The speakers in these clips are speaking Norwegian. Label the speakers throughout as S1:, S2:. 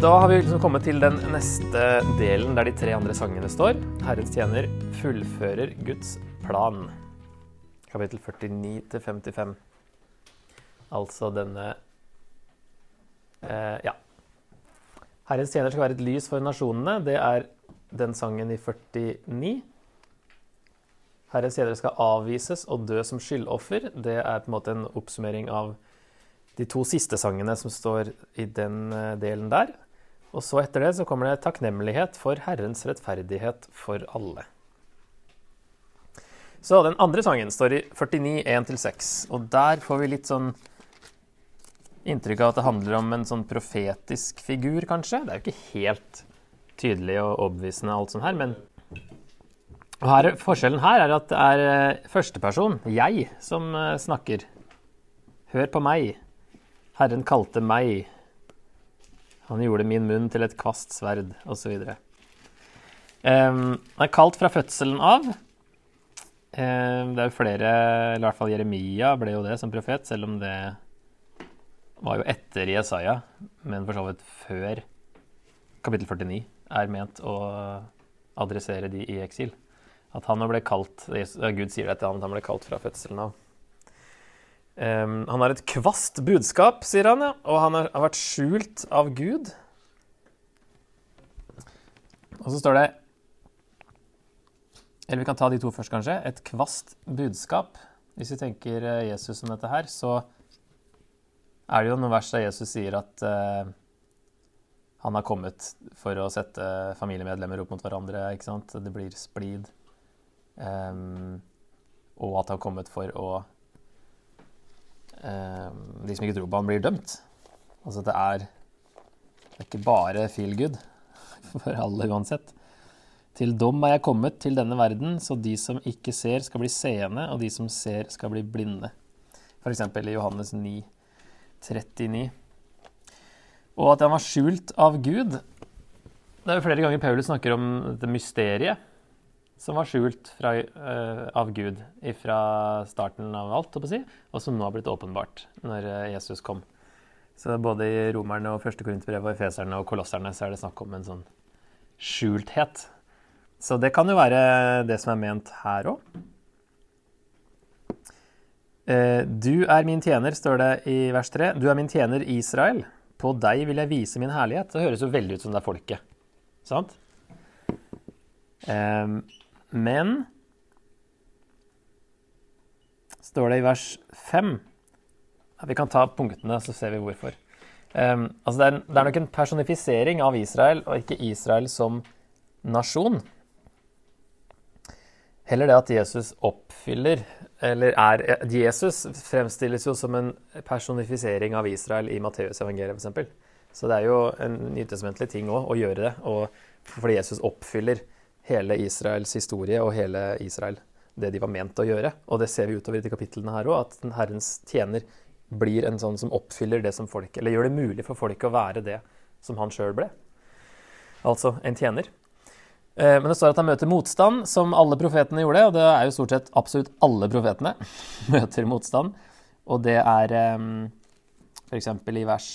S1: Da har vi liksom kommet til den neste delen der de tre andre sangene står. Herrens tjener fullfører Guds plan. Kapittel 49 til 55. Altså denne eh, Ja. Herrens tjener skal være et lys for nasjonene. Det er den sangen i 49. Herrens tjener skal avvises og dø som skyldoffer. Det er på en måte en oppsummering av de to siste sangene som står i den eh, delen der. Og så etter det så kommer det takknemlighet for Herrens rettferdighet for alle. Så den andre sangen står i 49, 1-6, og der får vi litt sånn inntrykk av at det handler om en sånn profetisk figur, kanskje. Det er jo ikke helt tydelig og overbevisende alt sånt her, men her, Forskjellen her er at det er eh, førsteperson, jeg, som eh, snakker. Hør på meg. Herren kalte meg. Han gjorde min munn til et kvast sverd, osv. Um, han er kalt fra fødselen av. Det er jo flere, eller i hvert fall Jeremia ble jo det som profet, selv om det var jo etter Jesaja, men for så vidt før kapittel 49 er ment å adressere de i eksil. At han ble kalt Gud sier det til ham, at han ble kalt fra fødselen av. Um, han har et kvast budskap, sier han, ja, og han har, vært skjult av Gud. Og så står det Eller vi kan ta de to først, kanskje. Et kvast budskap. Hvis vi tenker eh, Jesus om dette her, så er det jo noen vers der Jesus sier at uh, han har kommet for å sette familiemedlemmer opp mot hverandre. ikke sant? Det blir splid. Um, og at han har kommet for å De som ikke tror på ham, blir dømt. Altså det er, det er ikke bare feel good for alle uansett. Til dom er jeg kommet til denne verden, så de som ikke ser, skal bli seende, og de som ser, skal bli blinde. F.eks. i Johannes 9, 39. Og at han var skjult av Gud. Det er jo flere ganger Paulus snakker om dette mysteriet som var skjult fra, uh, av Gud fra starten av alt, si, og som nå har blitt åpenbart når uh, Jesus kom. Så både i Romerne og første Korinterbrev og Efeserne og Kolosserne så er det snakk om en sånn skjulthet. Så det kan jo være det som er ment her òg. Uh, du er min tjener, står det i vers 3. Du er min tjener, Israel. På deg vil jeg vise min herlighet. Det høres jo veldig ut som det er folket. Sant? Um, men står det i vers 5 ja, Vi kan ta punktene, så ser vi hvorfor. Um, altså det, er, det, er, nok en personifisering av Israel, og ikke Israel som nasjon. Heller det at Jesus oppfyller Eller er Jesus fremstilles jo som en personifisering av Israel i Matteusevangeliet, f.eks. Så det er jo en nytestamentlig ting òg å gjøre det, og fordi Jesus oppfyller hele Israels historie og hele Israel det de var ment å gjøre. Og det ser vi utover i de kapitlene her òg, at den Herrens tjener blir en sånn som oppfyller det som folk Eller gjør det mulig for folket å være det som han sjøl ble. Altså en tjener. Eh, men det står at han møter motstand, som alle profetene gjorde. Og det er jo stort sett absolutt alle profetene møter motstand. Og det er f.eks. i vers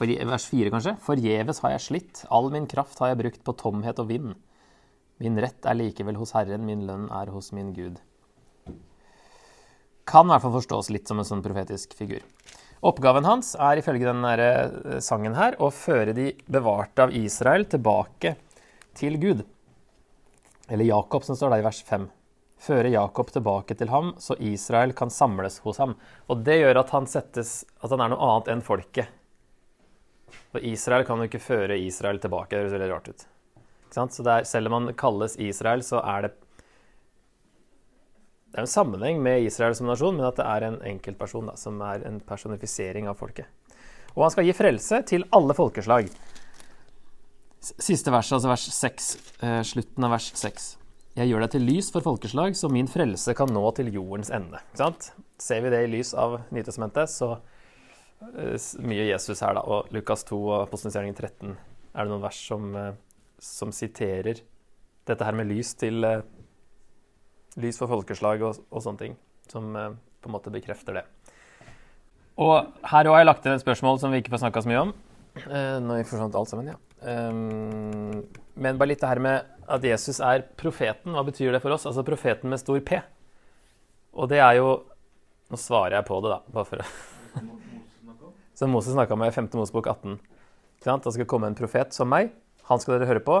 S1: For, vers 4, kanskje. Forgjeves har jeg slitt, all min kraft har jeg brukt på tomhet og vind. Min rett er likevel hos Herren, min lønn er hos min Gud. Kan i hvert fall forstås litt som en sånn profetisk figur. Oppgaven hans er ifølge denne eh, sangen her å føre de bevarte av Israel tilbake til Gud. Eller Jakob, som står der i vers 5. Føre Jakob tilbake til ham, så Israel kan samles hos ham. Og det gjør at han, settes, at han er noe annet enn folket og Israel kan jo ikke føre Israel tilbake. Det høres veldig rart ut. Så er, selv om man kalles Israel, så er det Det er en sammenheng med Israel som nasjon, men at det er en enkeltperson da, som er en personifisering av folket. Og han skal gi frelse til alle folkeslag. Siste vers, altså vers 6, eh, slutten av vers 6. Jeg gjør deg til lys for folkeslag, så min frelse kan nå til jordens ende. Ser vi det i lys av Nytestamentet, så mye Jesus her, da. Og Lukas 2 og Apostelgjerningen 13 er det noen vers som, eh, som, siterer dette her med lys til eh, Lys for folkeslag og, og sånne ting. som eh, på en måte bekrefter det. Og her òg har jeg lagt til et spørsmål som vi ikke får snakka så mye om. Nå når vi forsvant alt sammen, ja. Um, men bare litt det her med at Jesus er profeten. Hva betyr det for oss? Altså profeten med stor P. Og det er jo Nå svarer jeg på det, da. bare for å... Som Moses snakka om i 5. Mosebok 18. Det skal komme en profet som meg. Han skal dere høre på.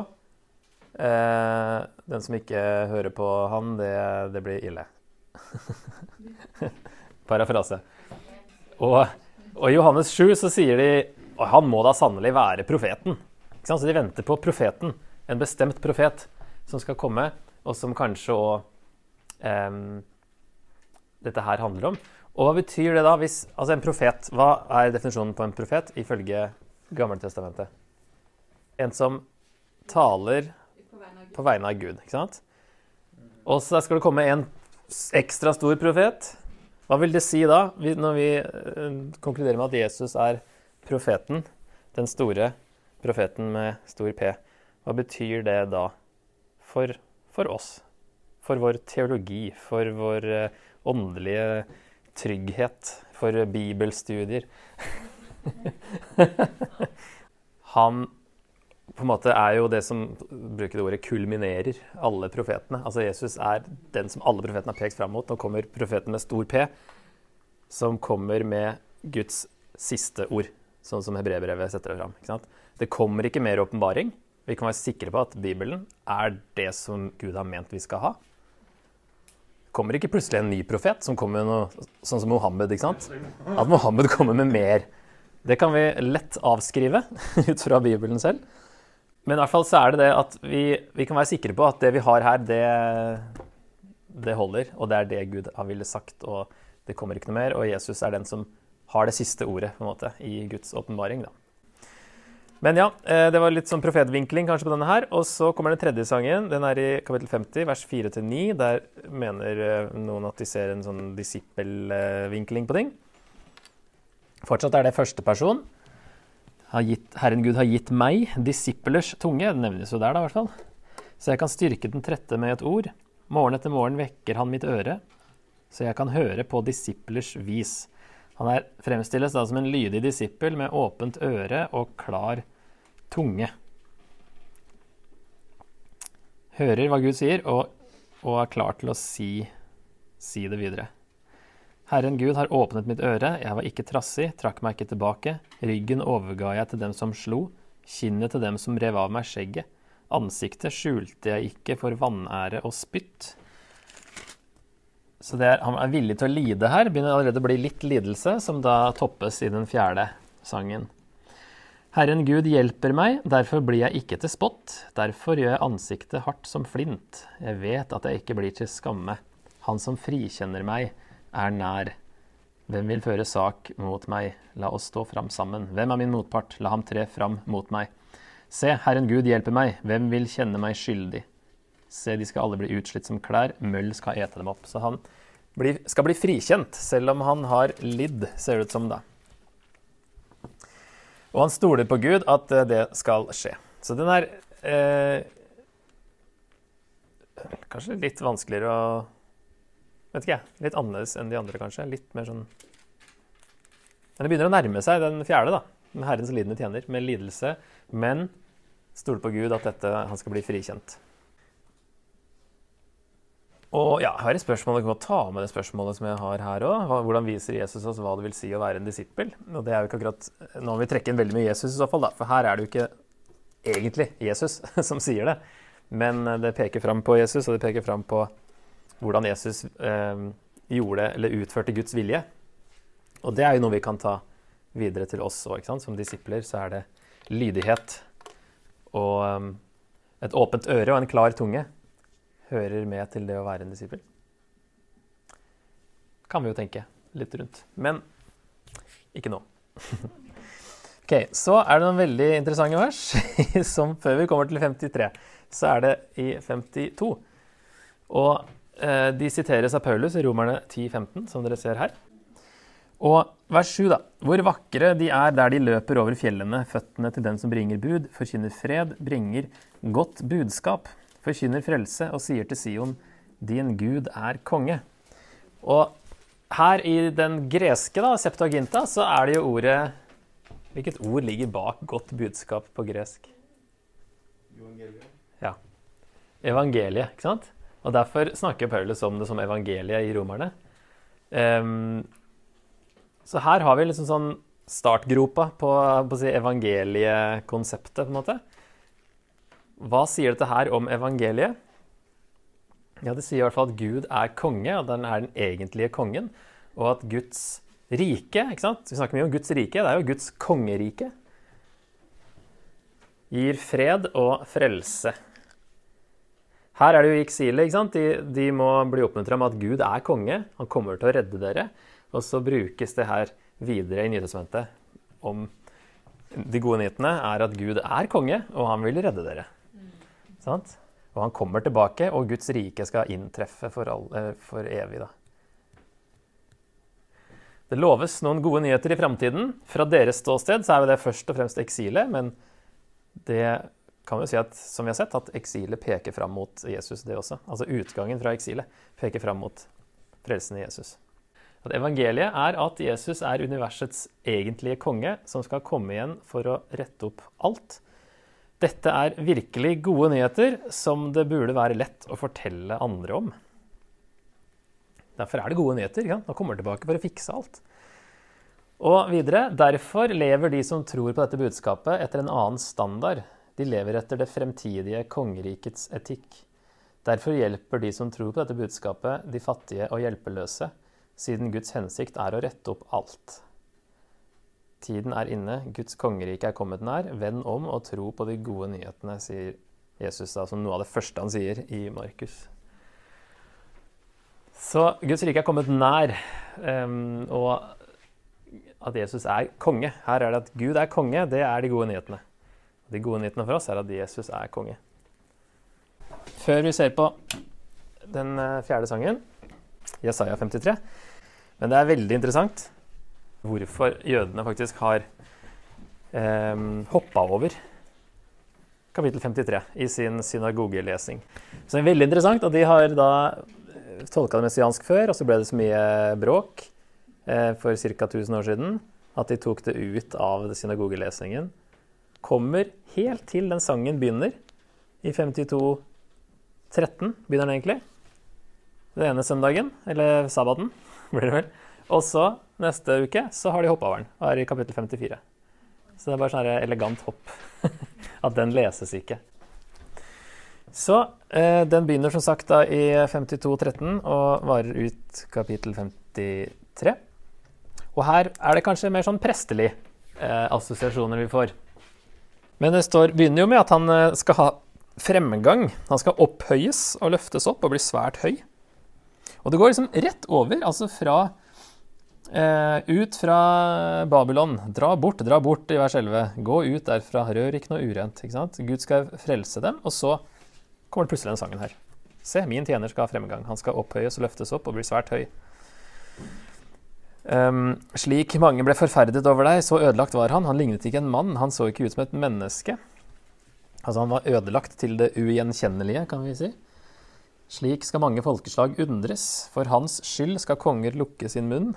S1: Eh, den som ikke hører på han, det, det blir ille. Parafrase. Og, i Johannes 7 så sier de og han må da sannelig være profeten. Så de venter på profeten, en bestemt profet som skal komme, og som kanskje òg eh, dette her handler om. Og hva betyr det da hvis Altså en profet, hva er definisjonen på en profet ifølge Gammeltestamentet? En som taler på vegne av Gud, ikke sant? Og så skal det komme en ekstra stor profet. Hva vil det si da, når vi eh, konkluderer med at Jesus er profeten, den store profeten med stor P? Hva betyr det da for, for oss? For vår teologi, for vår uh, åndelige trygghet, for bibelstudier? Han på en måte er jo det som bruker det ordet, kulminerer alle profetene. Altså Jesus er den som alle profetene har pekt fram mot. Nå kommer profeten med stor P, som kommer med Guds siste ord, sånn som hebreerbrevet setter det fram. Det kommer ikke mer åpenbaring. Vi kan være sikre på at Bibelen er det som Gud har ment vi skal ha. Kommer ikke plutselig en ny profet som kommer med noe sånn som Mohammed. ikke sant? At Mohammed kommer med mer. Det kan vi lett avskrive ut fra Bibelen selv. Men i hvert fall så er det det at vi, vi kan være sikre på at det vi har her, det, det holder. Og det er det Gud har ville sagt, og det kommer ikke noe mer. Og Jesus er den som har det siste ordet på en måte, i Guds åpenbaring. Men ja, eh, det var litt sånn profetvinkling kanskje på denne her. Og så kommer den tredje sangen. Den er i kapittel 50, vers 4-9. Der mener eh, noen at de ser en sånn disippelvinkling på ting. Fortsatt er det første person Herren Gud har gitt meg disippelers tunge. Det nevnes jo der, da, i hvert fall. Så jeg kan styrke den trette med et ord. Morgen etter morgen vekker han mitt øre, så jeg kan høre på disiplers vis. Han er fremstilles da som en lydig disippel med åpent øre og klar tunge. Hører hva Gud sier, og, og er klar til å si, si det videre. Herren Gud har åpnet mitt øre, jeg var ikke trassig, trakk meg ikke tilbake. Ryggen overga jeg til dem som slo, kinnet til dem som rev av meg skjegget. Ansiktet skjulte jeg ikke for vanære og spytt. Så er, han er villig til å lide her. Begynner allerede å bli litt lidelse, som da toppes i den fjerde sangen. Herren Gud hjelper meg, derfor blir jeg ikke til spott. Derfor gjør jeg ansiktet hardt som flint. Jeg vet at jeg ikke blir til skamme. Han som frikjenner meg, er nær. Hvem vil føre sak mot meg? La oss stå fram sammen. Hvem er min motpart? La ham tre fram mot meg. Se, Herren Gud hjelper meg. Hvem vil kjenne meg skyldig? Se, de skal alle bli utslitt som klær. Møll skal ete dem opp. Så han blir, skal bli frikjent, selv om han har lidd, ser det ut som da. Og han stoler på Gud at eh, det skal skje. Så den er eh, kanskje litt vanskeligere å Vet ikke jeg. Litt annerledes enn de andre, kanskje. Litt mer sånn Men det begynner å nærme seg den fjerde, da. Med Herrens lidende tjener. Med lidelse. Men stole på Gud at dette, han skal bli frikjent. Og ja, jeg har et spørsmål. Jeg kan ta med det spørsmålet som jeg har her òg. Hvordan viser Jesus oss hva det vil si å være en disippel? Og det er jo ikke akkurat, Nå må vi trekke inn veldig mye Jesus i så fall, da. For her er det jo ikke egentlig Jesus som sier det. Men det peker fram på Jesus, og det peker fram på hvordan Jesus eh, gjorde eller utførte Guds vilje. Og det er jo noe vi kan ta videre til oss òg. Som disipler så er det lydighet og um, et åpent øre og en klar tunge hører med til det å være en disippel. Kan vi jo tenke litt rundt. Men ikke nå. ok, Så er det noen veldig interessante vers. som Før vi kommer til 53, så er det i 52. Og Eh, de siteres av Paulus i Romerne 10-15, som dere ser her. Og vers 7, da. Hvor vakre de er der de løper over fjellene. Føttene til den som bringer bud, forkynner fred, bringer godt budskap, forkynner frelse og sier til Sion, din Gud er konge. Og her i den greske da, septuaginta så er det jo ordet Hvilket ord ligger bak godt budskap på gresk?
S2: Evangeliet.
S1: Ja. Evangeliet, ikke sant? Og derfor snakker Paulus om det som evangeliet i romerne. Um, så her har vi liksom sånn startgropa på, på si evangeliekonseptet, på en måte. Hva sier dette her om evangeliet? Ja, Det sier i hvert fall at Gud er konge, og den er den egentlige kongen. Og at Guds rike ikke sant? Vi snakker mye om Guds rike. Det er jo Guds kongerike. Gir fred og frelse. Her er det jo eksilet. ikke sant? De, de må bli oppmuntra med at Gud er konge. Han kommer til å redde dere. Og så brukes det her videre i Nytestamentet om de gode nyhetene er at Gud er konge, og han vil redde dere. Sant? Og han kommer tilbake, og Guds rike skal inntreffe for, all, eh, for evig. da. Det loves noen gode nyheter i framtiden. Fra deres ståsted så er det først og fremst eksilet, men det kan vi si at, som vi har sett, at eksilet peker fram mot Jesus, det også. Altså utgangen fra eksilet peker fram mot frelsen i Jesus. At evangeliet er at Jesus er universets egentlige konge, som skal komme igjen for å rette opp alt. Dette er virkelig gode nyheter som det burde være lett å fortelle andre om. Derfor er det gode nyheter. Ja? Nå kommer han tilbake for å fikse alt. Og videre, derfor lever de som tror på dette budskapet, etter en annen standard. De lever etter det fremtidige kongerikets etikk. Derfor hjelper de som tror på dette budskapet, de fattige og hjelpeløse, siden Guds hensikt er å rette opp alt. Tiden er inne, Guds kongerike er kommet nær. Vend om og tro på de gode nyhetene, sier Jesus da, som noe av det første han sier i Markus. Så Guds rike er kommet nær, um, og at Jesus er konge. Her er det at Gud er konge, det er de gode nyhetene. De gode nyhetene for oss er at Jesus er konge. Før vi ser på den eh, fjerde sangen, Jesaja 53 Men det er veldig interessant hvorfor jødene faktisk har eh, hoppa over kapittel 53 i sin synagogelesing. Så det er veldig interessant at de har da tolka det messiansk før, og så ble det så mye bråk eh, for ca. 1000 år siden at de tok det ut av synagogelesningen. Kommer helt til den sangen begynner, i 52.13 begynner den egentlig. Den ene søndagen, eller sabbaten, blir det vel. Og så neste uke så har de hoppa over den og er i kapittel 54. Så det er bare sånn elegant hopp. At den leses ikke. Så eh, den begynner som sagt da i 52.13 og varer ut kapittel 53. Og her er det kanskje mer sånn prestelig eh, assosiasjoner vi får. Men det står, begynner jo med at han eh, skal ha fremgang. Han skal opphøyes og løftes opp og bli svært høy. Og det går liksom rett over, altså fra eh, ut fra Babylon. Dra bort, dra bort i vers 11. Gå ut derfra, rør ikke noe urent. Ikke sant? Gud skal frelse dem. Og så kommer det plutselig den sangen her. Se, min tjener skal ha fremgang. Han skal opphøyes og løftes opp og bli svært høy. Um, slik mange ble forferdet over deg, så ødelagt var han. Han lignet ikke en mann, han så ikke ut som et menneske. Altså, han var ødelagt til det ugjenkjennelige, kan vi si. Slik skal mange folkeslag undres. For hans skyld skal konger lukke sin munn.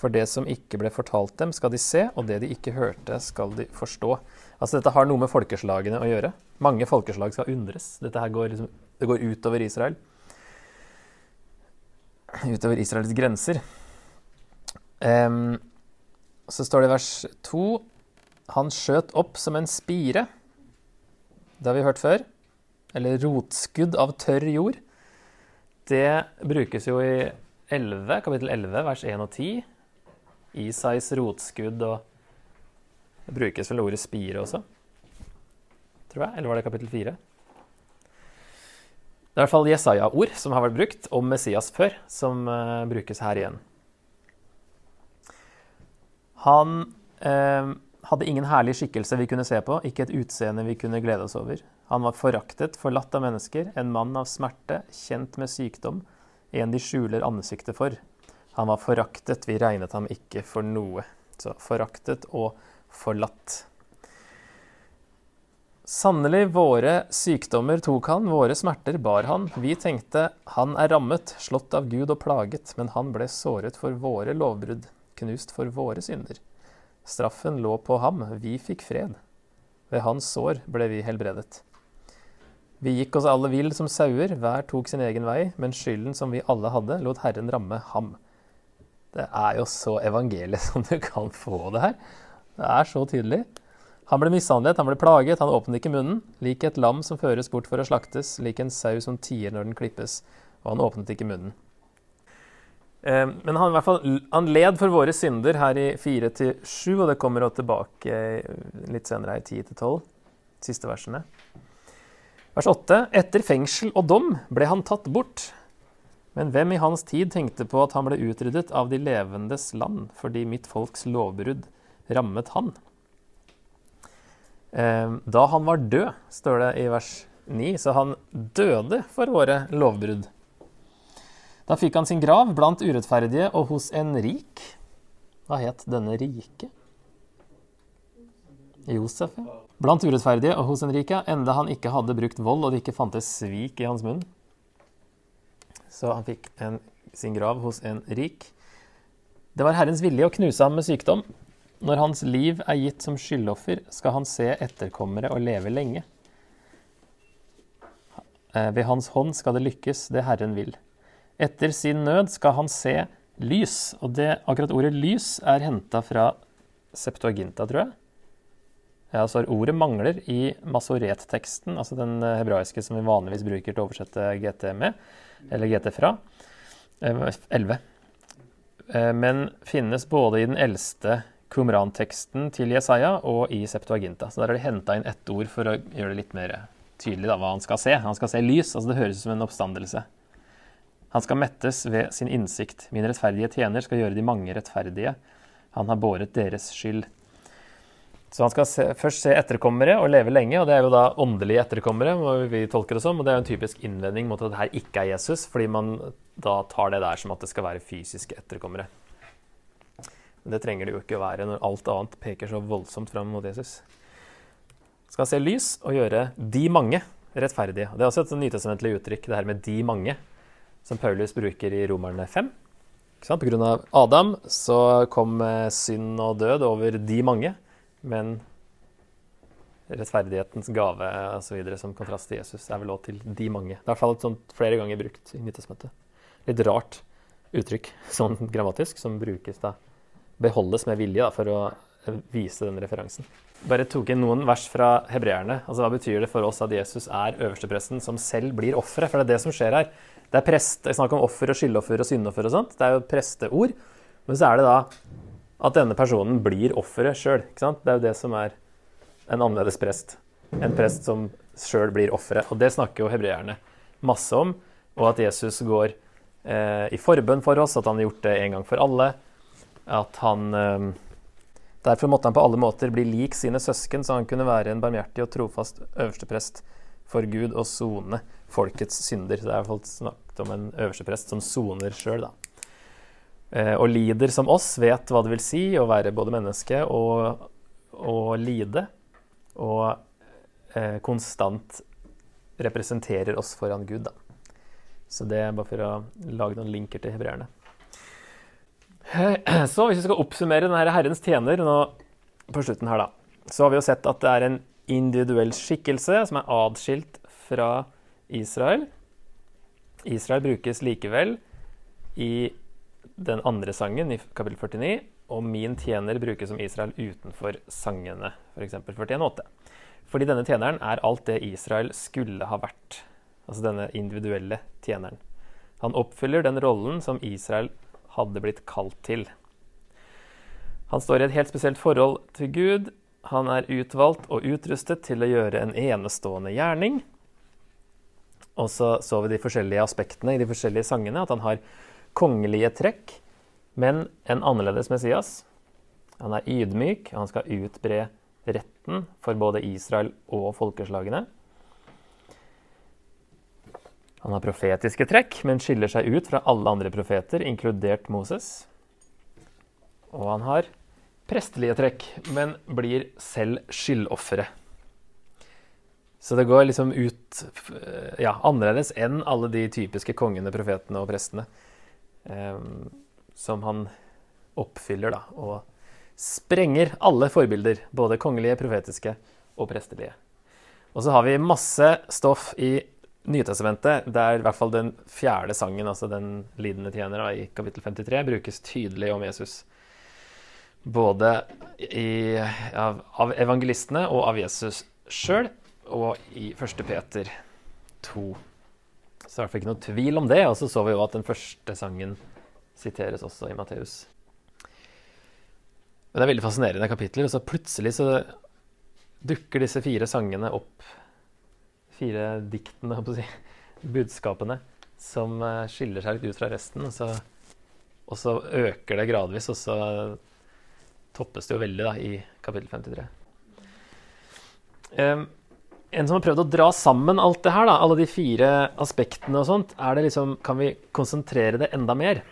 S1: For det som ikke ble fortalt dem, skal de se, og det de ikke hørte, skal de forstå. Altså Dette har noe med folkeslagene å gjøre. Mange folkeslag skal undres. Dette her går, liksom, det går utover Israel. Utover Israels grenser. Um, så står det i vers 2 Han skjøt opp som en spire. Det har vi hørt før. Eller rotskudd av tørr jord. Det brukes jo i 11, kapittel 11, vers 1 og 10. Isais rotskudd og det brukes vel ordet spire også, tror jeg. Eller var det kapittel fire? Det er i hvert fall Jesaja-ord som har vært brukt om Messias før, som uh, brukes her igjen. Han uh, hadde ingen herlig skikkelse vi kunne se på, ikke et utseende vi kunne glede oss over. Han var foraktet, forlatt av mennesker, en mann av smerte, kjent med sykdom, en de skjuler ansiktet for. Han var foraktet, vi regnet ham ikke for noe. Så foraktet og forlatt. Sannelig, våre sykdommer tok han, våre smerter bar han. Vi tenkte, han er rammet, slått av Gud og plaget, men han ble såret for våre lovbrudd, knust for våre synder. Straffen lå på ham, vi fikk fred. Ved hans sår ble vi helbredet. Vi gikk oss alle vill som sauer, hver tok sin egen vei, men skylden som vi alle hadde, lot Herren ramme ham. Det er jo så evangeliet som du kan få det her. Det er så tydelig. Han ble mishandlet, han ble plaget, han åpnet ikke munnen. Lik et lam som føres bort for å slaktes, lik en sau som tier når den klippes. Og han åpnet ikke munnen. Eh, men han, i hvert fall, han led for våre synder her i 4-7, og det kommer også tilbake litt senere i 10-12. Siste versene. Vers 8. Etter fengsel og dom ble han tatt bort. Men hvem i hans tid tenkte på at han ble utryddet av de levendes land fordi mitt folks lovbrudd rammet han? Ehm, da han var død, står det i vers 9, så han døde for våre lovbrudd. Da fikk han sin grav blant urettferdige og hos en rik. Hva het denne rike? Josef, ja. Blant urettferdige og hos en rik, enda han ikke hadde brukt vold og det ikke fantes svik i hans munn. Så han fikk en, sin grav hos en rik. Det var Herrens vilje å knuse ham med sykdom, når hans liv er gitt som skyldoffer, skal han se etterkommere og leve lenge. Eh, ved hans hånd skal det lykkes, det Herren vil. Etter sin nød skal han se lys, og det, akkurat ordet lys er henta fra Septuaginta, tror jeg. Ja, så Ordet mangler i masoret-teksten, altså den eh, hebraiske som vi vanligvis bruker til å oversette GT med, eller GT fra. 11. Eh, men finnes både i den eldste Qumran-teksten til Jesaja og i Septuaginta. Så der har de henta inn ett ord for å gjøre det litt mer tydelig da, hva han skal se. Han skal se lys. altså Det høres ut som en oppstandelse. Han skal mettes ved sin innsikt. Min rettferdige tjener skal gjøre de mange rettferdige. Han har båret deres skyld. Så han skal se, først se etterkommere og leve lenge, og det er jo da åndelige etterkommere. må vi tolke Det som, og det er jo en typisk innvending mot at det her ikke er Jesus, fordi man da tar det der som at det skal være fysiske etterkommere. Men det trenger det jo ikke å være når alt annet peker så voldsomt fram mot Jesus. Skal se lys og gjøre de mange rettferdige. Det er også et nytestamentlig uttrykk, det her med 'de mange', som Paulus bruker i Romerne 5. På grunn av Adam så kom eh, synd og død over de mange, men rettferdighetens gave osv. som kontrast til Jesus er vel òg til de mange. Det er i hvert fall et sånt flere ganger brukt i Nyttårsmøtet. Litt rart uttrykk sånn grammatisk, som brukes da beholdes med vilje da, for å vise den referansen. Bare tok inn noen vers fra hebreerne. Altså, hva betyr det for oss at Jesus er øverstepresten som selv blir offeret? For det er det som skjer her. Det er prest, jeg snakker om offer og skyldoffer og syndoffer og sånt. Det er jo presteord. Men så er det da at denne personen blir offeret sjøl. Det er jo det som er en annerledes prest. En prest som sjøl blir offeret. Og det snakker jo hebreerne masse om. Og at Jesus går eh, i forbønn for oss, at han har gjort det en gang for alle at han eh, Derfor måtte han på alle måter bli lik sine søsken, så han kunne være en barmhjertig og trofast øversteprest for Gud og sone folkets synder. Så det er snakket om en øversteprest som soner sjøl, da. Eh, og lider som oss, vet hva det vil si å være både menneske og, og lide. Og eh, konstant representerer oss foran Gud, da. Så det er bare for å lage noen linker til hebreerne. Så hvis vi skal oppsummere denne Herrens tjener nå på slutten her, da, så har vi jo sett at det er en individuell skikkelse som er adskilt fra Israel. Israel brukes likevel i den andre sangen i kapittel 49, og min tjener brukes som Israel utenfor sangene, f.eks. 41.8. Fordi denne tjeneren er alt det Israel skulle ha vært. Altså denne individuelle tjeneren. Han oppfyller den rollen som Israel hadde blitt kalt til. Han står i et helt spesielt forhold til Gud. Han er utvalgt og utrustet til å gjøre en enestående gjerning. Og så så vi de forskjellige aspektene i de forskjellige sangene. At han har kongelige trekk, men en annerledes Messias. Han er ydmyk, han skal utbre retten for både Israel og folkeslagene. Han har profetiske trekk, men skiller seg ut fra alle andre profeter, inkludert Moses. Og han har prestelige trekk, men blir selv skyldofferet. Så det går liksom ut ja, annerledes enn alle de typiske kongene, profetene og prestene. Eh, som han oppfyller, da. Og sprenger alle forbilder, både kongelige, profetiske og prestelige. Og så har vi masse stoff i Nytestamentet, der i hvert fall den fjerde sangen, altså den lidende tjener, i kapittel 53, brukes tydelig om Jesus. Både i, av, av evangelistene og av Jesus sjøl, og i 1. Peter 2. Så det er i ikke noe tvil om det. Og så så vi jo at den første sangen siteres også i Matteus. Men det er veldig fascinerende kapitler. Og så plutselig så dukker disse fire sangene opp. Fire diktene, holdt på å si. Budskapene. Som eh, skiller seg litt ut fra resten. Og så, og så øker det gradvis, og så toppes det jo veldig da, i kapittel 53. Um, en som har prøvd å dra sammen alt det her, da, alle de fire aspektene og sånt, er det liksom, kan vi konsentrere det enda mer?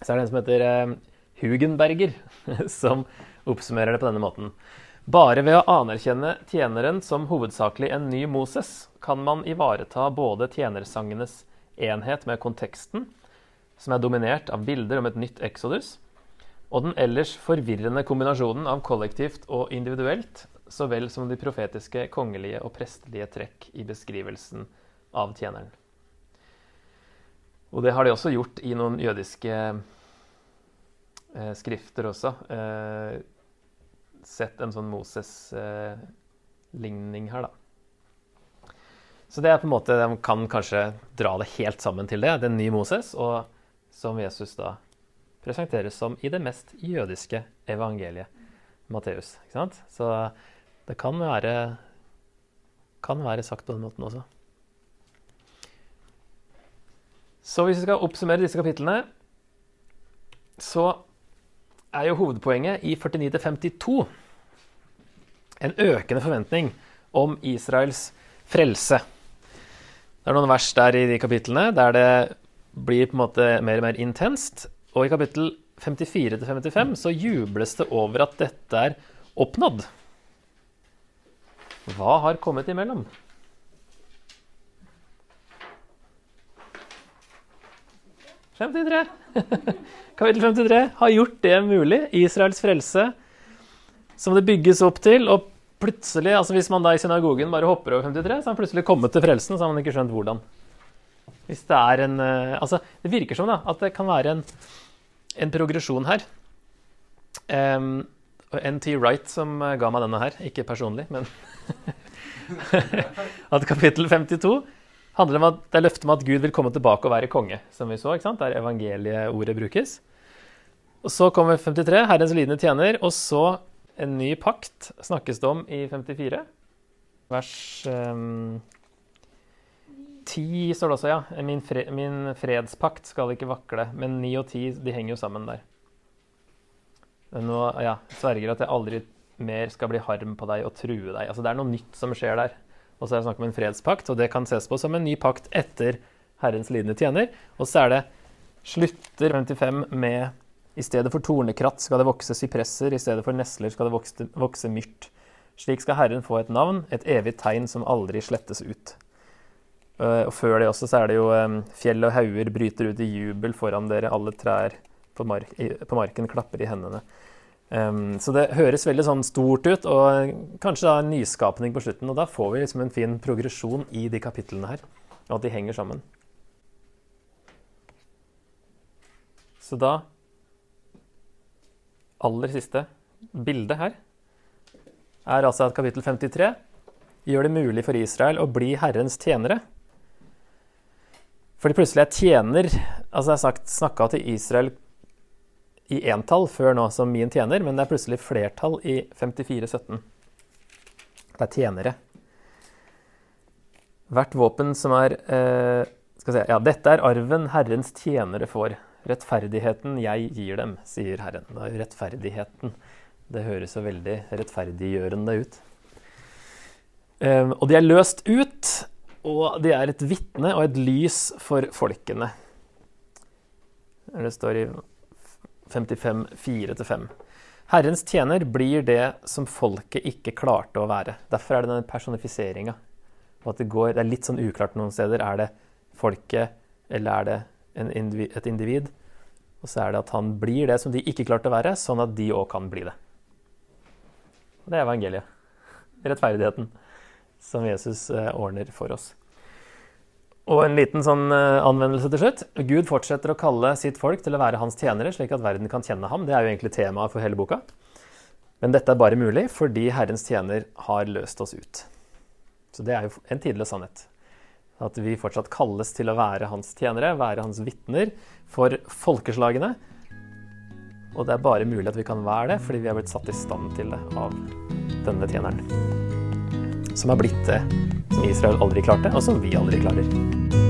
S1: Så er det en som heter eh, Hugenberger, som oppsummerer det på denne måten. Bare ved å anerkjenne tjeneren som hovedsakelig en ny Moses, kan man ivareta både tjenersangenes enhet med konteksten, som er dominert av bilder om et nytt Exodus, og den ellers forvirrende kombinasjonen av kollektivt og individuelt, så vel som de profetiske, kongelige og prestelige trekk i beskrivelsen av tjeneren. Og det har de også gjort i noen jødiske eh, skrifter også. Eh, sett en sånn Moses-ligning her, da. Så det er på en måte, De kan kanskje dra det helt sammen til det. Den nye Moses, og som Jesus da presenteres som i det mest jødiske evangeliet, Matteus. Ikke sant? Så det kan være, kan være sagt på den måten også. Så hvis vi skal oppsummere disse kapitlene, så er jo hovedpoenget i 49 til 52 en økende forventning om Israels frelse. Det er noen vers der i de kapitlene der det blir på en måte mer og mer intenst. Og i kapittel 54 til 55 så jubles det over at dette er oppnådd. Hva har kommet imellom? «53. Kapittel 53 har gjort det mulig. Israels frelse, som det bygges opp til. Og plutselig, altså hvis man da i synagogen bare hopper over 53, så har man plutselig kommet til frelsen, så har man ikke skjønt hvordan. Hvis det er en eh, Altså, det virker som da, at det kan være en, en progresjon her. Um, NT Wright som eh, ga meg denne her, ikke personlig, men At kapittel 52 handler om at det er løftet om at Gud vil komme tilbake og være konge, som vi så, ikke sant? der evangelieordet brukes. Og så kommer 53, Herrens lidende tjener, og så en ny pakt snakkes det om i 54. Vers um, 10 står det også, ja. Min, fre, min fredspakt skal ikke vakle. Men 9 og 10 de henger jo sammen der. Nå ja, sverger at jeg aldri mer skal bli harm på deg og true deg. Altså Det er noe nytt som skjer der. Og så er det snakk om en fredspakt, og det kan ses på som en ny pakt etter Herrens lidende tjener. Og så er det slutter 55 med i stedet for tornekratt skal det vokse sypresser, i stedet for nesler skal det vokse, vokse myrt. Slik skal Herren få et navn, et evig tegn som aldri slettes ut. Uh, og før det også så er det jo um, fjell og hauger bryter ut i jubel foran dere, alle trær på, mark på marken klapper i hendene. Um, så det høres veldig sånn stort ut, og kanskje da en nyskapning på slutten. Og da får vi liksom en fin progresjon i de kapitlene her, og at de henger sammen. Så da Aller siste bilde her er altså at kapittel 53 gjør det mulig for Israel å bli Herrens tjenere. Fordi plutselig er tjener Altså jeg har snakka til Israel i entall før nå som min tjener, men det er plutselig flertall i 54-17. Det er tjenere. Hvert våpen som er eh, skal se, Ja, dette er arven Herrens tjenere får. Rettferdigheten jeg gir dem, sier Herren. Da er rettferdigheten Det høres så veldig rettferdiggjørende ut. Eh, og de er løst ut, og de er et vitne og et lys for folkene. Det står i 55, 4-5. Herrens tjener blir det som folket ikke klarte å være. Derfor er det den personifiseringa. Det, det er litt sånn uklart noen steder. Er det folket, eller er det individ, et individ? Og så er det at han blir det som de ikke klarte å være, sånn at de òg kan bli det. Og det er evangeliet. Rettferdigheten som Jesus eh, ordner for oss. Og en liten sånn eh, anvendelse til slutt. Gud fortsetter å kalle sitt folk til å være hans tjenere, slik at verden kan kjenne ham. Det er jo egentlig temaet for hele boka. Men dette er bare mulig fordi Herrens tjener har løst oss ut. Så det er jo en tidløs sannhet. At vi fortsatt kalles til å være hans tjenere, være hans vitner for folkeslagene. Og det er bare mulig at vi kan være det fordi vi har blitt satt i stand til det av denne tjeneren. Som har blitt det som Israel aldri klarte, og som vi aldri klarer.